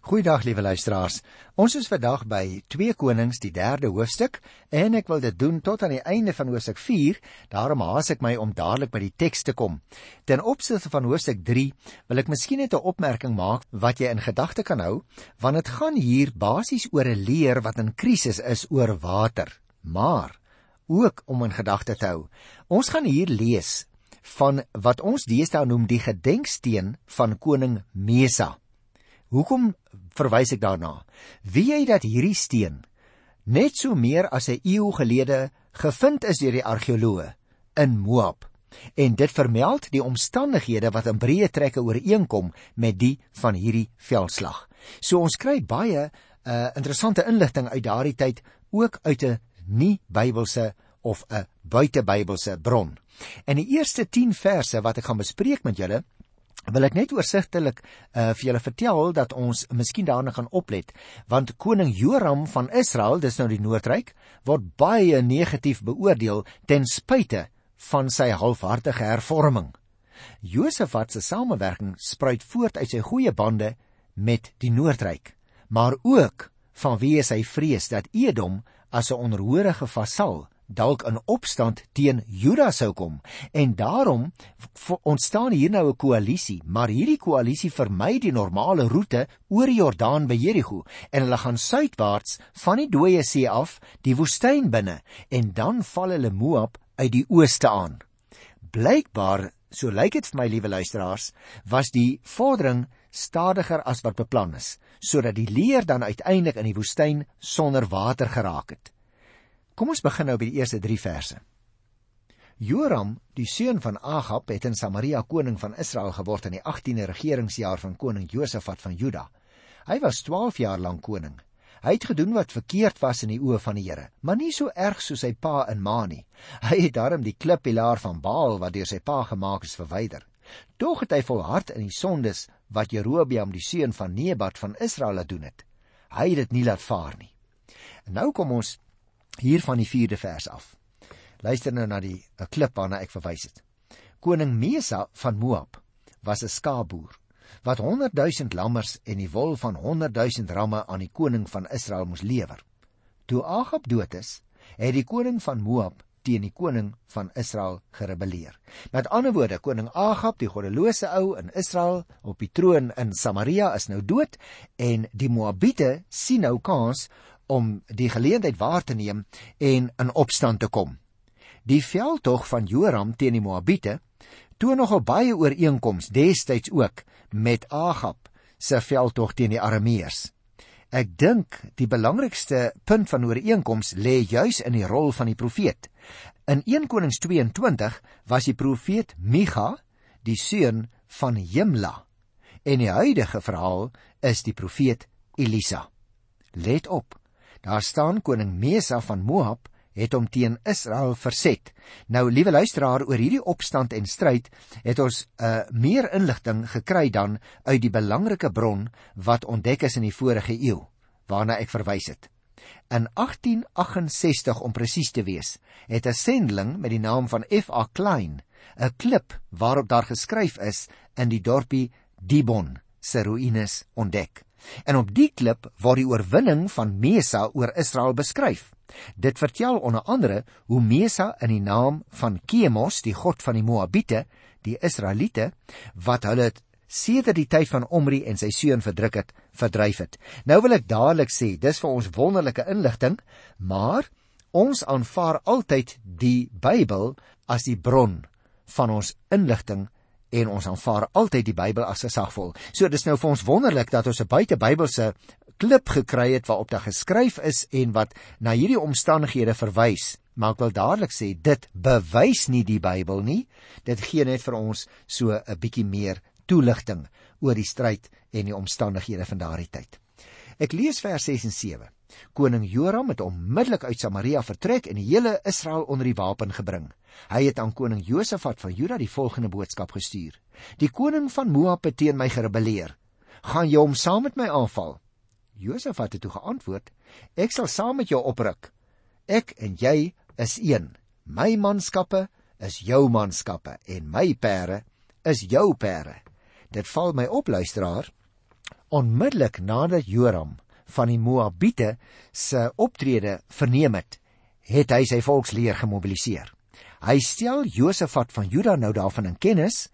Goeiedag liewe luisteraars. Ons is vandag by 2 Konings die 3de hoofstuk en ek wil dit doen tot aan die einde van hoofstuk 4. Daarom haas ek my om dadelik by die teks te kom. Ten opsigte van hoofstuk 3 wil ek miskien net 'n opmerking maak wat jy in gedagte kan hou, want dit gaan hier basies oor 'n leer wat in krisis is oor water. Maar ook om in gedagte te hou. Ons gaan hier lees van wat ons deesdae noem die gedenksteen van koning Mesa. Hoekom verwys ek daarna? Wie jy dat hierdie steen net so meer as 'n eeu gelede gevind is deur die argeoloë in Moab en dit vermeld die omstandighede wat in breë trekke ooreenkom met die van hierdie veldslag. So ons kry baie uh, interessante inligting uit daardie tyd ook uit 'n nie Bybelse of 'n buitebybelse bron. En die eerste 10 verse wat ek gaan bespreek met julle wil ek net oorsigtelik uh, vir julle vertel dat ons miskien daarna gaan oplet want koning Joram van Israel dis nou die noordryk word baie negatief beoordeel ten spyte van sy halfhartige hervorming. Josafat se samewerking spruit voort uit sy goeie bande met die noordryk maar ook vanweë sy vrees dat Edom as 'n onderhorige vasal dalk in opstand teen Juda sou kom. En daarom ontstaan hier nou 'n koalisie maar hierdie koalisie vermy die normale roete oor die Jordaan by Jerigo en hulle gaan suidwaarts van die dooie see af die woestyn binne en dan val hulle Moab uit die ooste aan. Blykbaar so lyk dit vir my liewe luisteraars was die vordering stadiger as wat beplan is sodat die leer dan uiteindelik in die woestyn sonder water geraak het Kom ons begin nou by die eerste 3 verse. Joram, die seun van Agab, het in Samaria koning van Israel geword in die 18de regeringsjaar van koning Josafat van Juda. Hy was 12 jaar lank koning. Hy het gedoen wat verkeerd was in die oë van die Here, maar nie so erg soos sy pa in Ma nie. Hy het daarom die klippilaar van Baal wat deur sy pa gemaak is verwyder. Tog het hy volhard in die sondes wat Jerobeam die seun van Nebat van Israel laat doen het. Hy het dit nie laat vaar nie. En nou kom ons hier van die 4de vers af. Luister nou na die 'n klip waarna ek verwys het. Koning Mesa van Moab was 'n skaapboer wat 100 000 lammers en die wol van 100 000 ramme aan die koning van Israel moes lewer. Toe Agab dood is, het die koning van Moab teen die koning van Israel gerebelleer. Met ander woorde, koning Agab, die goddelose ou in Israel op die troon in Samaria is nou dood en die Moabiete sien nou kans om die geleentheid waar te neem en in opstand te kom. Die veldtog van Joram teen die Moabiete toon nogal baie ooreenkomste destyds ook met Agab se veldtog teen die Arameërs. Ek dink die belangrikste punt van ooreenkoms lê juis in die rol van die profeet. In 1 Konings 22 was die profeet Micha die seun van Jimla en die huidige verhaal is die profeet Elisa. Let op. Daar staan koning Mesa van Moab het hom teen Israel verset. Nou liewe luisteraar oor hierdie opstand en stryd het ons 'n uh, meer inligting gekry dan uit die belangrike bron wat ontdek is in die vorige eeu waarna ek verwys het. In 1868 om presies te wees, het 'n sendeling met die naam van F.A. Klein 'n klip waarop daar geskryf is in die dorpie Dibon se ruïnes ontdek. En op die klip word die oorwinning van Mesa oor Israel beskryf. Dit vertel onder andere hoe Mesa in die naam van Kemos, die god van die Moabiete, die Israeliete, wat hulle sedert die tyd van Omri en sy seun verdruk het, verdryf het. Nou wil ek dadelik sê, dis vir ons wonderlike inligting, maar ons aanvaar altyd die Bybel as die bron van ons inligting en ons aanvaar altyd die Bybel as gesagvol. So dis nou vir ons wonderlik dat ons 'n buitebybelse klip gekry het waarop daar geskryf is en wat na hierdie omstandighede verwys. Maar ek wil dadelik sê dit bewys nie die Bybel nie. Dit gee net vir ons so 'n bietjie meer toeligting oor die stryd en die omstandighede van daardie tyd. Ek lees vers 6 en 7. Koning Joram het onmiddellik uit Samaria vertrek en die hele Israel onder die wapen gebring. Hy het aan koning Josafat van Juda die volgende boodskap gestuur: Die koning van Moab het teen my gerebelleer. Gaan jy hom saam met my aanval? Josafat het toe geantwoord: Ek sal saam met jou opruk. Ek en jy is een. My manskappe is jou manskappe en my pere is jou pere. Dit val my op luisteraar Onmiddellik nadat Joram van die Moabiete se optrede verneem het, het hy sy volksleer gemobiliseer. Hy stel Josafat van Juda nou daarvan in kennis,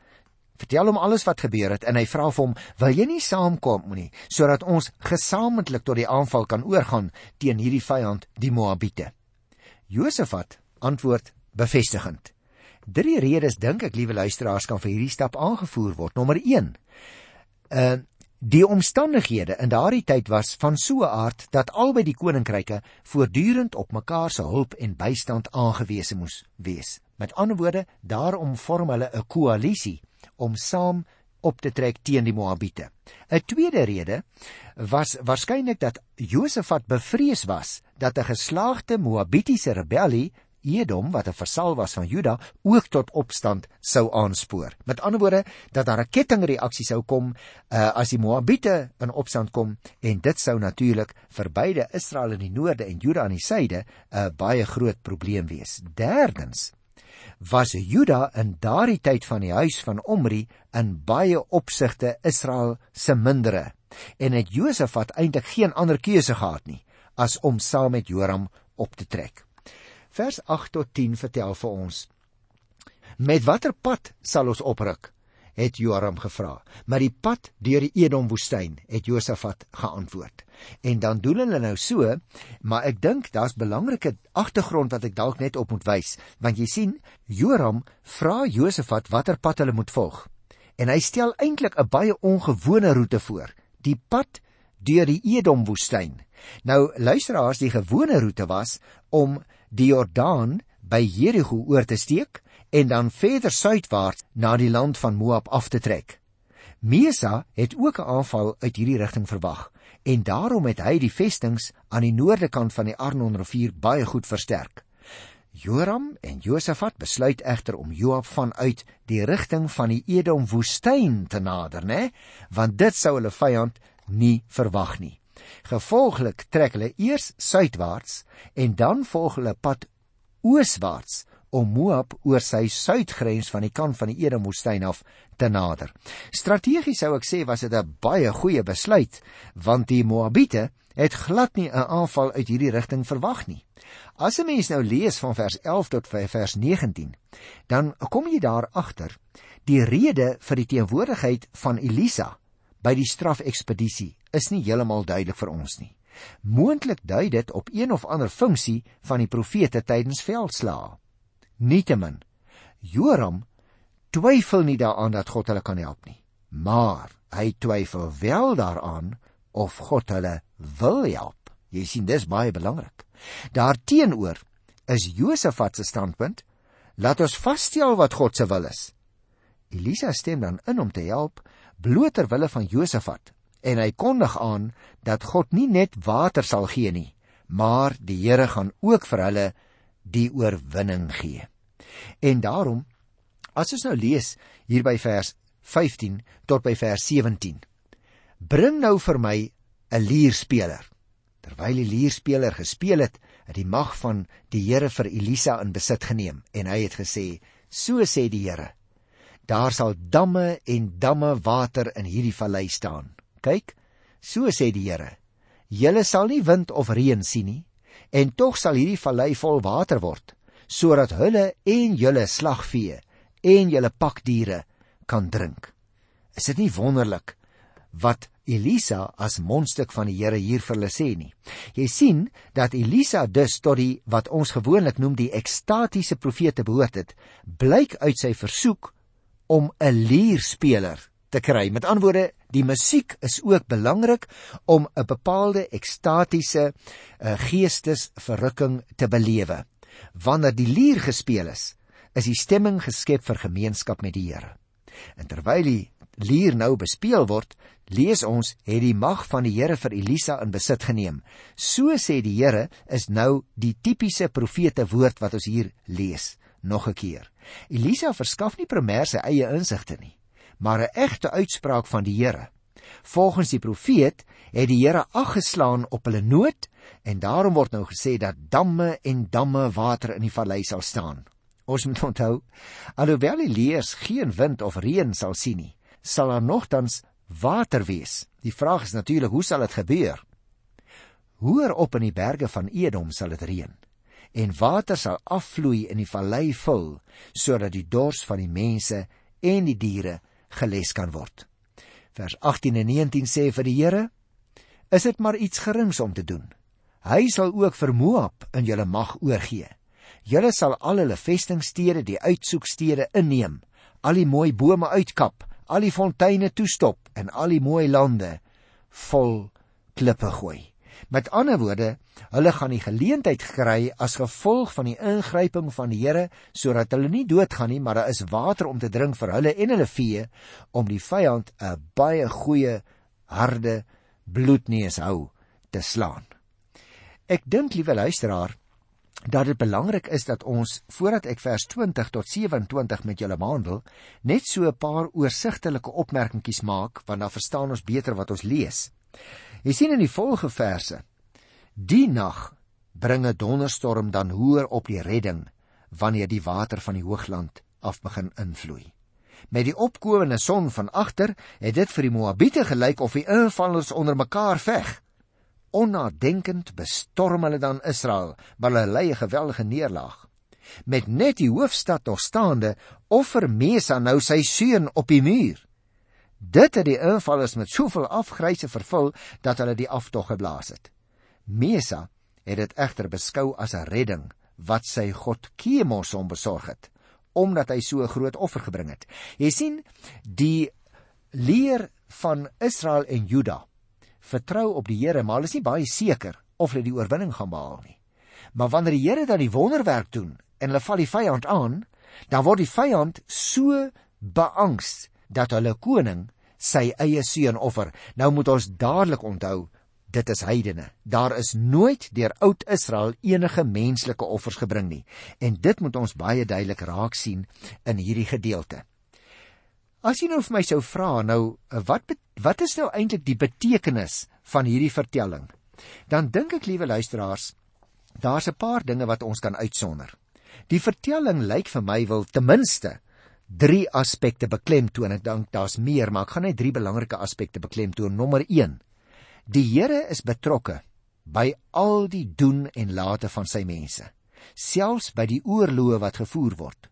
vertel hom alles wat gebeur het en hy vra vir hom: "Wil jy nie saamkom nie sodat ons gesamentlik tot die aanval kan oorgaan teen hierdie vyand, die Moabiete?" Josafat antwoord bevestigend. Drie redes dink ek, liewe luisteraars, kan vir hierdie stap aangevoer word. Nommer 1. Uh die omstandighede in daardie tyd was van so 'n aard dat albei die koninkryke voortdurend op mekaar se hulp en bystand aangewese moes wees. Met ander woorde, daarom vorm hulle 'n koalisie om saam op te trek teen die Moabiete. 'n Tweede rede was waarskynlik dat Josafat bevrees was dat 'n geslaagde Moabitiese rebellie Edom wat 'n vasal was van Juda ook tot opstand sou aanspoor. Met ander woorde dat daar 'n kettingreaksie sou kom uh, as die Moabiete in opstand kom en dit sou natuurlik vir beide Israel in die noorde en Juda aan die suide 'n uh, baie groot probleem wees. Derdens was Juda in daardie tyd van die huis van Omri in baie opsigte Israel se mindere en het Josafat eintlik geen ander keuse gehad nie as om saam met Joram op te trek. Vers 8 tot 10 vertel vir ons: Met watter pad sal ons opruk? het Joram gevra. Maar die pad deur die Edom woestyn, het Josafat geantwoord. En dan doen hulle nou so, maar ek dink daar's belangrike agtergrond wat ek dalk net op moet wys, want jy sien, Joram vra Josafat watter pad hulle moet volg. En hy stel eintlik 'n baie ongewone roete voor, die pad deur die Edom woestyn. Nou luisteraars, die gewone roete was om die Jordaan by Jerigo oor te steek en dan verder suidwaarts na die land van Moab af te trek. Mesa het ook 'n aanval uit hierdie rigting verwag en daarom het hy die vestings aan die noorde kant van die Arnonrivier baie goed versterk. Joram en Josafat besluit egter om Joab vanuit die rigting van die Edom woestyn te nader, né? Want dit sou hulle vyand nie verwag nie. Gevolglik trek hulle eers suidwaarts en dan volg hulle pad ooswaarts om Moab oor sy suidgrens van die kant van die Edomwoestyn af te nader. Strategies sou ek sê was dit 'n baie goeie besluit want die Moabiete het glad nie 'n aanval uit hierdie rigting verwag nie. As 'n mens nou lees van vers 11 tot vers 19, dan kom jy daar agter die rede vir die teenwoordigheid van Elisa by die strafekspedisie is nie heeltemal duidelik vir ons nie. Moontlik dui dit op een of ander funksie van die profete tydens veldslae. Nietemin, Joram twyfel nie daaraan dat God hulle kan help nie, maar hy twyfel wel daaraan of God hulle wil help. Jy sien dis baie belangrik. Daarteenoor is Josafat se standpunt: Laat ons vasstel wat God se wil is. Elisa stem dan in om te help bloot ter wille van Josafat en hy kondig aan dat God nie net water sal gee nie, maar die Here gaan ook vir hulle die oorwinning gee. En daarom as ons nou lees hier by vers 15 tot by vers 17. Bring nou vir my 'n lierspeler. Terwyl die lierspeler gespeel het, het die mag van die Here vir Elisa in besit geneem en hy het gesê: "So sê die Here: Daar sal damme en damme water in hierdie vallei staan. Kyk, so sê die Here. Julle sal nie wind of reën sien nie, en tog sal hierdie vallei vol water word, sodat hulle en julle slagvee en julle pakdiere kan drink. Is dit nie wonderlik wat Elisa as mondstuk van die Here hier vir hulle sê nie? Jy sien dat Elisa dus tot die wat ons gewoonlik noem die ekstatiese profete behoort het, blyk uit sy versoek om 'n lierspeler te kry. Met ander woorde, die musiek is ook belangrik om 'n bepaalde ekstatiese uh, geestesverrukking te belewe. Wanneer die lier gespeel is, is die stemming geskep vir gemeenskap met die Here. En terwyl die lier nou bespeel word, lees ons het die mag van die Here vir Elisa in besit geneem. So sê die Here is nou die tipiese profete woord wat ons hier lees nog 'n keer. Elisa verskaf nie primêr sy eie insigte nie, maar 'n egte uitspraak van die Here. Volgens die profeet het die Here aggeslaan op hulle nood en daarom word nou gesê dat damme en damme water in die vallei sal staan. Ons moet onthou, alhoewel die leers geen wind of reën sal sien nie, sal daar nogtans water wees. Die vraag is natuurlik hoe sal dit gebeur? Hoër op in die berge van Edom sal dit reën en water sal afvloei in die vallei vul sodat die dors van die mense en die diere geles kan word. Vers 18 en 19 sê vir die Here: Is dit maar iets gerings om te doen? Hy sal ook vir Moab in julle mag oorgee. Julle sal al hulle vestingstede, die uitsoekstede inneem, al die mooi bome uitkap, al die fonteine toestop en al die mooi lande vol klippe gooi. Met ander woorde, hulle gaan die geleentheid kry as gevolg van die ingryping van die Here sodat hulle nie doodgaan nie, maar daar is water om te drink vir hulle en hulle vee om die vyand 'n baie goeie harde bloedneus hou te slaan. Ek dink liewe luisteraar dat dit belangrik is dat ons voordat ek vers 20 tot 27 met julle behandel, net so 'n paar oorsigtelike opmerkingies maak want dan verstaan ons beter wat ons lees. Jy sien in die volgende verse: Die nag bring 'n donderstorm dan hoër op die redding wanneer die water van die hoogland af begin invloei. Met die opkomende son van agter het dit vir die Moabiete gelyk of die invallers onder mekaar veg. Onnadenkend bestorm hulle dan Israel, maar hulle lei 'n geweldige neerlaag. Met net die hoofstad nog staande, offer Mesa nou sy seun op die muur. Dit het die invallers met soveel afgryse vervul dat hulle die aftog geblaas het. Mesa het dit egter beskou as 'n redding wat sy god Kemos hom besorg het omdat hy so 'n groot offer gebring het. Jy sien, die leer van Israel en Juda vertrou op die Here, maar hulle is nie baie seker of hulle die oorwinning gaan behaal nie. Maar wanneer die Here dan die wonderwerk doen en hulle val die vyand aan, dan word die vyand so beangst dat hulle koning sy eie seun offer. Nou moet ons dadelik onthou, dit is heidene. Daar is nooit deur oud Israel enige menslike offers gebring nie. En dit moet ons baie duidelik raak sien in hierdie gedeelte. As jy nou vir my sou vra, nou wat wat is nou eintlik die betekenis van hierdie vertelling? Dan dink ek, liewe luisteraars, daar's 'n paar dinge wat ons kan uitsonder. Die vertelling lyk vir my wil ten minste drie aspekte beklemtoon. Ek dink daar's meer, maar ek gaan net drie belangrike aspekte beklemtoon. Nommer 1. Die Here is betrokke by al die doen en late van sy mense, selfs by die oorloë wat gevoer word.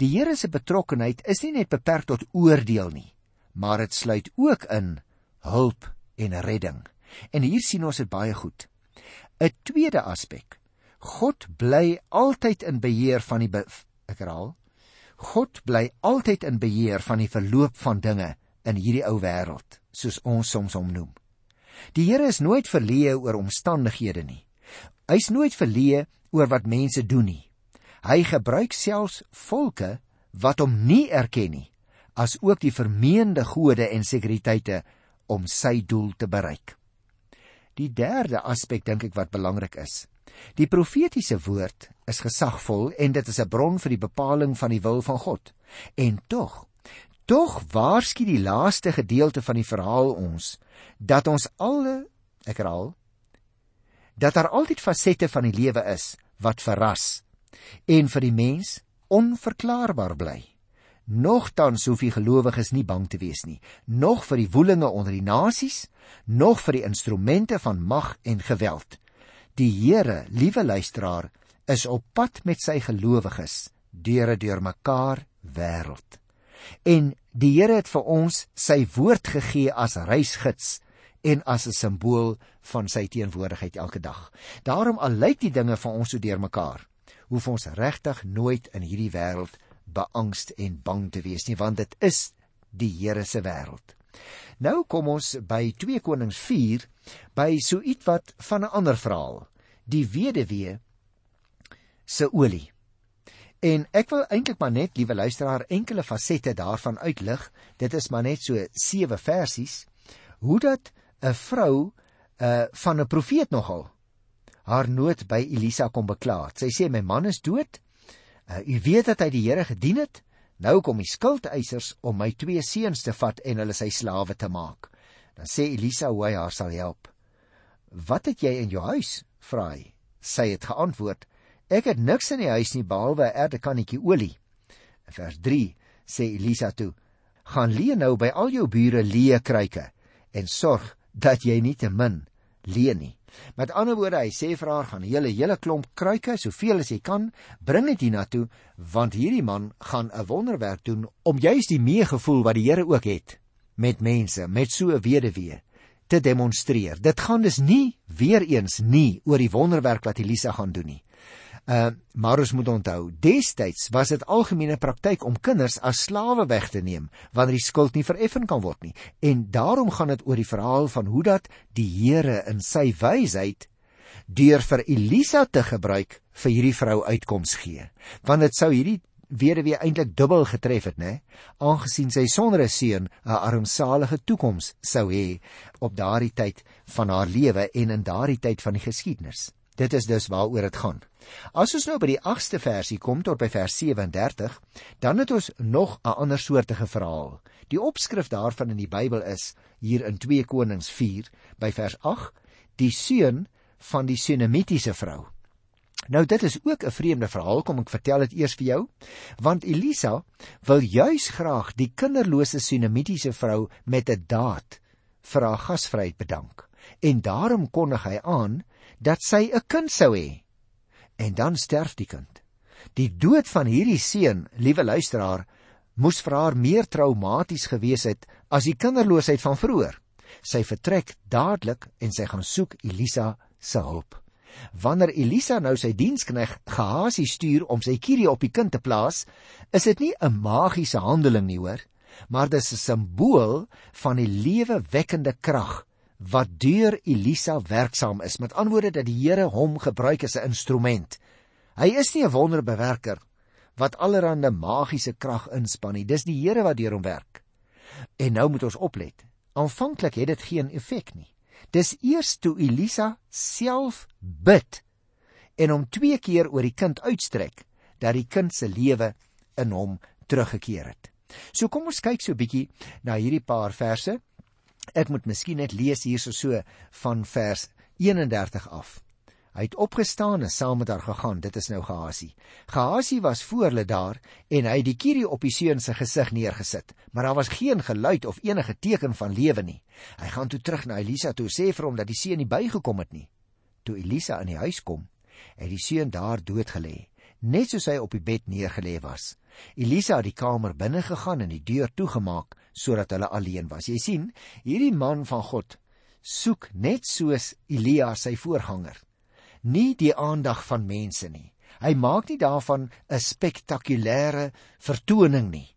Die Here se betrokkenheid is nie net beperk tot oordeel nie, maar dit sluit ook in hulp en redding. En hier sien ons dit baie goed. 'n Tweede aspek. God bly altyd in beheer van die ek herhaal, God bly altyd in beheer van die verloop van dinge in hierdie ou wêreld, soos ons soms hom noem. Die Here is nooit verleë oor omstandighede nie. Hy's nooit verleë oor wat mense doen nie. Hy gebruik selfs volke wat hom nie erken nie, as ook die vermeende gode en sekuriteite om sy doel te bereik. Die derde aspek dink ek wat belangrik is, Die profetiese woord is gesagvol en dit is 'n bron vir die bepaling van die wil van God. En tog, tog waarsku die laaste gedeelte van die verhaal ons dat ons alle, ek herhaal, dat daar altyd fasette van die lewe is wat verras en vir die mens onverklaarbaar bly. Nogtans hoef die gelowiges nie bang te wees nie, nog vir die woelinge onder die nasies, nog vir die instrumente van mag en geweld. Die Here, liewe luisteraar, is op pad met sy gelowiges deur 'n deurmekaar wêreld. En die Here het vir ons sy woord gegee as reisgids en as 'n simbool van sy teenwoordigheid elke dag. Daarom al lyk die dinge van ons so deurmekaar, hoef ons regtig nooit in hierdie wêreld beangst en bang te wees nie, want dit is die Here se wêreld. Nou kom ons by 2 Konings 4 by so ietwat van 'n ander verhaal, die weduwee se olie. En ek wil eintlik maar net, liewe luisteraar, enkele fasette daarvan uitlig. Dit is maar net so 7 versies hoe dat 'n vrou uh van 'n profeet nogal haar nood by Elisa kom bekla. Sy sê my man is dood. Uh u weet dat hy die Here gedien het. Nou kom die skuldeisers om my twee seuns te vat en hulle sy slawe te maak. Dan sê Elisa hoe hy haar sal help. Wat het jy in jou huis? vra hy. Sy het geantwoord: Ek het niks in die huis nie behalwe 'n erdekannetjie olie. In vers 3 sê Elisa toe: gaan leen nou by al jou bure leë kruike en sorg dat jy nie te min leen nie. Met ander woorde, hy sê vir haar gaan 'n hele hele klomp kruike, soveel as jy kan, bring dit hiernatoe, want hierdie man gaan 'n wonderwerk doen om juis die meegevoel wat die Here ook het met mense, met so 'n weduwee te demonstreer. Dit gaan dus nie weer eens nie oor die wonderwerk wat Elisa gaan doen nie. Uh maar ons moet onthou, destyds was dit algemene praktyk om kinders as slawe weg te neem wanneer die skuld nie vereffen kan word nie. En daarom gaan dit oor die verhaal van hoe dat die Here in sy wysheid deur vir Elisa te gebruik vir hierdie vrou uitkoms gee. Want dit sou hierdie weduwee eintlik dubbel getref het, né? Aangesien sy sonder 'n seun 'n armsalige toekoms sou hê op daardie tyd van haar lewe en in daardie tyd van die geskiedenis. Dit is dus waaroor dit gaan. As ons nou by die 8ste versie kom tot by vers 37, dan het ons nog 'n ander soortige verhaal. Die opskrif daarvan in die Bybel is hier in 2 Konings 4 by vers 8, die seun van die Sunamitiese vrou. Nou dit is ook 'n vreemde verhaal, kom ek vertel dit eers vir jou, want Elisa wil juis graag die kinderlose Sunamitiese vrou met 'n daad vir haar gasvryheid bedank. En daarom kondig hy aan dat sy 'n kind sou hê. En dan sterf die kind. Die dood van hierdie seun, liewe luisteraar, moes vir haar meer traumaties gewees het as die kinderloosheid van vroeër. Sy vertrek dadelik en sy gaan soek Elisa se hulp. Wanneer Elisa nou sy dienskneg Gehasie stuur om sy kierie op die kind te plaas, is dit nie 'n magiese handeling nie, hoor, maar dis 'n simbool van die lewewekkende krag wat deur Elisa werksaam is. Met antwoorde dat die Here hom gebruik as 'n instrument. Hy is nie 'n wonderbewerker wat allerlei magiese krag inspann nie. Dis die Here wat deur hom werk. En nou moet ons oplet. Aanvanklik het dit geen effek nie. Dis eers toe Elisa self bid en hom twee keer oor die kind uitstrek dat die kind se lewe in hom teruggekeer het. So kom ons kyk so 'n bietjie na hierdie paar verse Ek moet miskien net lees hierso so van vers 31 af. Hy het opgestaan en saam met haar gegaan. Dit is nou Gehasie. Gehasie was voor hulle daar en hy het die kierie op die seun se gesig neergesit, maar daar was geen geluid of enige teken van lewe nie. Hy gaan toe terug na Elisa toe sê vir hom dat die seun nie bygekom het nie. Toe Elisa in die huis kom, het die seun daar dood gelê, net soos hy op die bed neergelê was. Elisa het die kamer binne gegaan en die deur toegemaak sodat hulle alleen was. Jy sien, hierdie man van God soek net soos Elia sy voorganger, nie die aandag van mense nie. Hy maak nie daarvan 'n spektakulêre vertoning nie.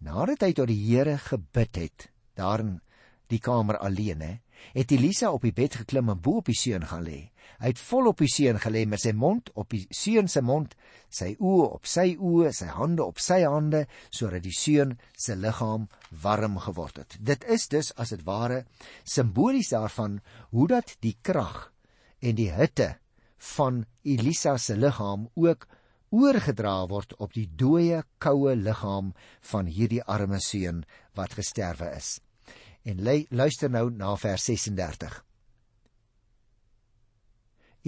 Nadat hy tot die Here gebid het, daar in die kamer alleen, hè, het Elisa op die bed geklim en bo op die seun gaan lê. Hy het vol op die seun gelê met sy mond op die seun se mond, sy oë op sy oë, sy hande op sy hande, sodat die seun se liggaam warm geword het. Dit is dus as dit ware simbolies daarvan hoe dat die krag en die hitte van Elisa se liggaam ook oorgedra word op die dooie koue liggaam van hierdie arme seun wat gesterwe is. En luister nou na vers 36.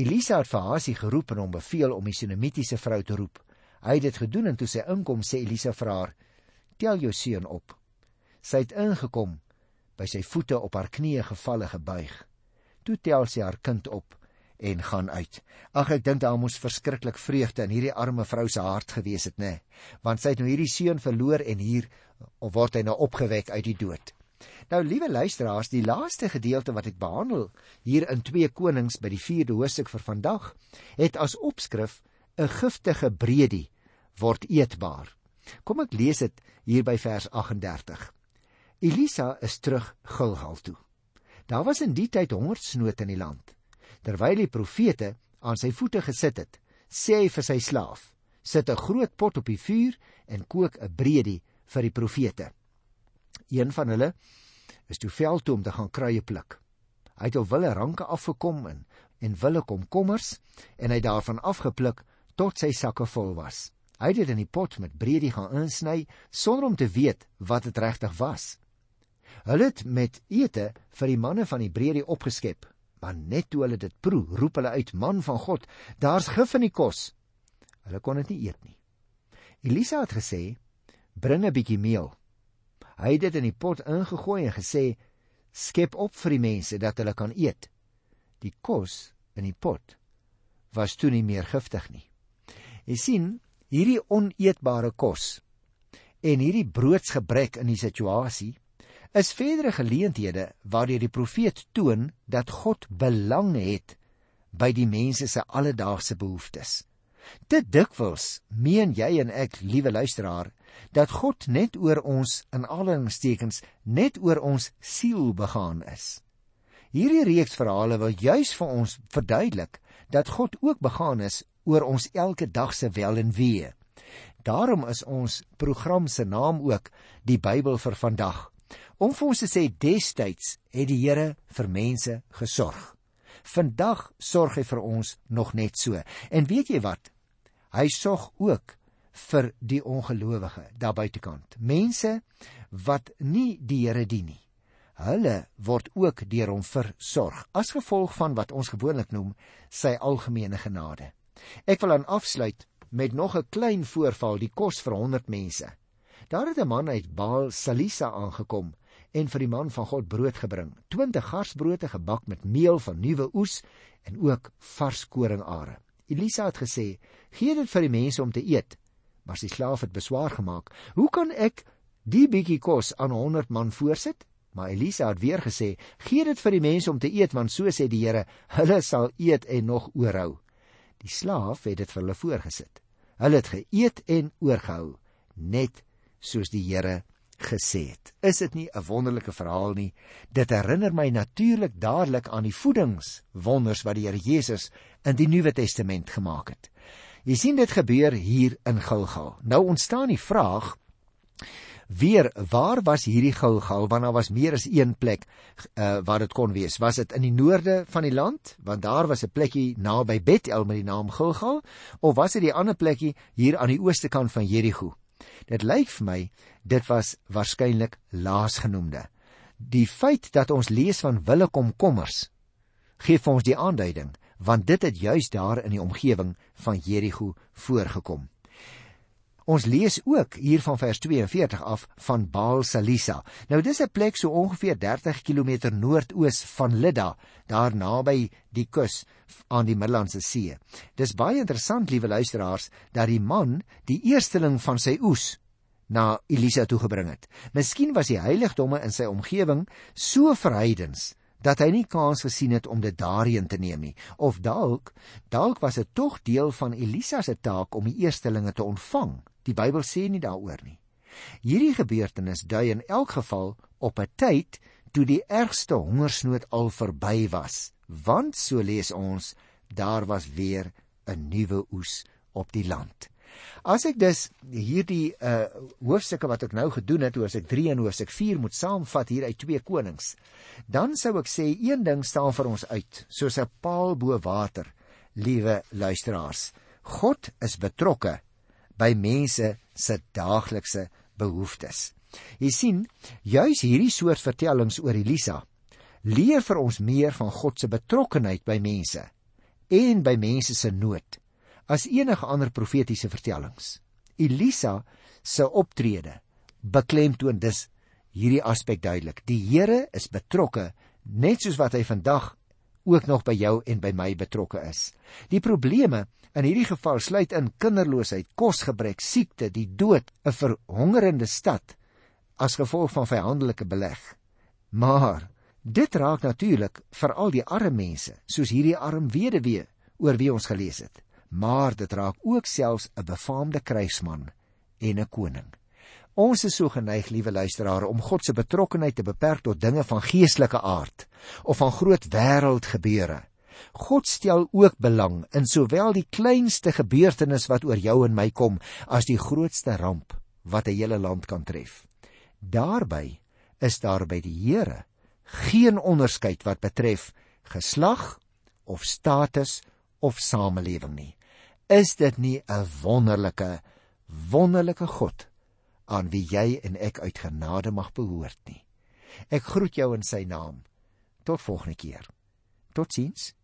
Elisa het vir Hasie geroep en hom beveel om die Sunamitiese vrou te roep. Hy het dit gedoen en toe sy inkom sê Elisa vir haar: "Tel jou seun op." Sy het ingekom, by sy voete op haar knieë gevalle gebuig. Toe tel sy haar kind op en gaan uit. Ag ek dink daar moes verskriklik vreugde in hierdie arme vrou se hart gewees het, nê? Want sy het nou hierdie seun verloor en hier word hy nou opgewek uit die dood. Nou liewe luisteraars, die laaste gedeelte wat ek behandel hier in 2 Konings by die 4de hoofstuk vir vandag, het as opskrif 'n giftige bredie word eetbaar. Kom ek lees dit hier by vers 38. Elisa is terug Gilgal toe. Daar was in die tyd hongersnood in die land. Terwyl die profete aan sy voete gesit het, sê hy vir sy slaaf: "Sit 'n groot pot op die vuur en kook 'n bredie vir die profete." Een van hulle is toe veld toe om te gaan kruie pluk. Hy het al wille ranke afgekom en en wille komkommers en hy daarvan afgepluk tot sy sakke vol was. Hy het dit in die pot met bredie gaan insny sonder om te weet wat dit regtig was. Hulle het met ete vir die manne van die bredie opgeskep, maar net toe hulle dit proe, roep hulle uit: "Man van God, daar's gif in die kos." Hulle kon dit nie eet nie. Elisa het gesê: "Bring 'n bietjie meel." Hy het dit in die pot ingegooi en gesê: "Skep op vir die mense dat hulle kan eet." Die kos in die pot was toe nie meer giftig nie. Jy sien, hierdie oneetbare kos en hierdie broodsgebrek in die situasie is verdere geleenthede waardeur die profeet toon dat God belang het by die mense se alledaagse behoeftes. Dit dikwels meen jy en ek, liewe luisteraar, dat God net oor ons in aanhalingstekens net oor ons siel begaan is. Hierdie reeks verhale wil juis vir ons verduidelik dat God ook begaan is oor ons elke dag se wel en wee. Daarom is ons program se naam ook die Bybel vir vandag. Om vir ons te sê destyds het die Here vir mense gesorg. Vandag sorg hy vir ons nog net so. En weet jy wat? Hy sorg ook vir die ongelowige daar buitekant. Mense wat nie die Here dien nie. Hulle word ook deur hom versorg as gevolg van wat ons gewoonlik noem sy algemene genade. Ek wil aan afsluit met nog 'n klein voorval, die kos vir 100 mense. Daar het 'n man uit Baal Salisa aangekom en vir die man van God brood gebring. 20 garsbroode gebak met meel van nuwe oes en ook vars koringare. Elisa het gesê: "Gee dit vir die mense om te eet." Maar sy slaaf het beswaar gemaak: "Hoe kan ek die bietjie kos aan 100 man voorsit?" Maar Elisa het weer gesê: "Gee dit vir die mense om te eet, want so sê die Here, hulle sal eet en nog oorhou." Die slaaf het dit vir hulle voorgesit. Hulle het geëet en oorgehou, net soos die Here gesê het. Is dit nie 'n wonderlike verhaal nie? Dit herinner my natuurlik dadelik aan die voedingswonders wat die Here Jesus in die Nuwe Testament gemaak het. Jy sien dit gebeur hier in Gilgal. Nou ontstaan die vraag Weer, waar was hierdie Gilgal? Want daar was meer as een plek uh, waar dit kon wees. Was dit in die noorde van die land? Want daar was 'n plekkie naby Bethel met die naam Gilgal, of was dit die ander plekkie hier aan die ooste kant van Jerigo? Dit lyk vir my dit was waarskynlik laasgenoemde. Die feit dat ons lees van wille komkommers gee vir ons die aanduiding, want dit het juis daar in die omgewing van Jerigo voorgekom. Ons lees ook hier van vers 42 af van Baal Salisa. Nou dis 'n plek so ongeveer 30 km noordoos van Lydda, daar naby die kus aan die Middellandse See. Dis baie interessant, liewe luisteraars, dat die man die eersteling van sy oes na Elisa toe gebring het. Miskien was die heiligdomme in sy omgewing so verheidens dat hy nie kans gesien het om dit daarheen te neem nie of dalk dalk was dit tog deel van Elisa se taak om die eerstelinge te ontvang Die Bybel sê nie daaroor nie. Hierdie gebeurtenis dui in elk geval op 'n tyd toe die ergste hongersnood al verby was, want so lees ons, daar was weer 'n nuwe oes op die land. As ek dus hierdie uh hoofstukke wat ek nou gedoen het, hoofstuk 3 en hoofstuk 4 moet saamvat hier uit 2 Konings, dan sou ek sê een ding staan vir ons uit, soos 'n paal bo water, liewe luisteraars. God is betrokke by mense se daaglikse behoeftes. Jy sien, juis hierdie soort vertellings oor Elisa leer vir ons meer van God se betrokkeheid by mense en by mense se nood as enige ander profetiese vertellings. Elisa se optrede beklemtoon dus hierdie aspek duidelik. Die Here is betrokke net soos wat hy vandag ook nog by jou en by my betrokke is. Die probleme in hierdie geval sluit in kinderloosheid, kosgebrek, siekte, die dood, 'n verhongerende stad as gevolg van vyandelike beleg. Maar dit raak natuurlik veral die arme mense, soos hierdie arm weduwee oor wie ons gelees het. Maar dit raak ook selfs 'n befaamde kruisman en 'n koning. Ons is so geneig, liewe luisteraars, om God se betrokkenheid te beperk tot dinge van geestelike aard of van groot wêreldgebeure. God stel ook belang in sowel die kleinste gebeurtenis wat oor jou en my kom as die grootste ramp wat 'n hele land kan tref. Daarby is daar by die Here geen onderskeid wat betref geslag of status of samelewing nie. Is dit nie 'n wonderlike wonderlike God aan wie jy en ek uit genade mag behoort nie. Ek groet jou in sy naam. Tot volgende keer. Totsiens.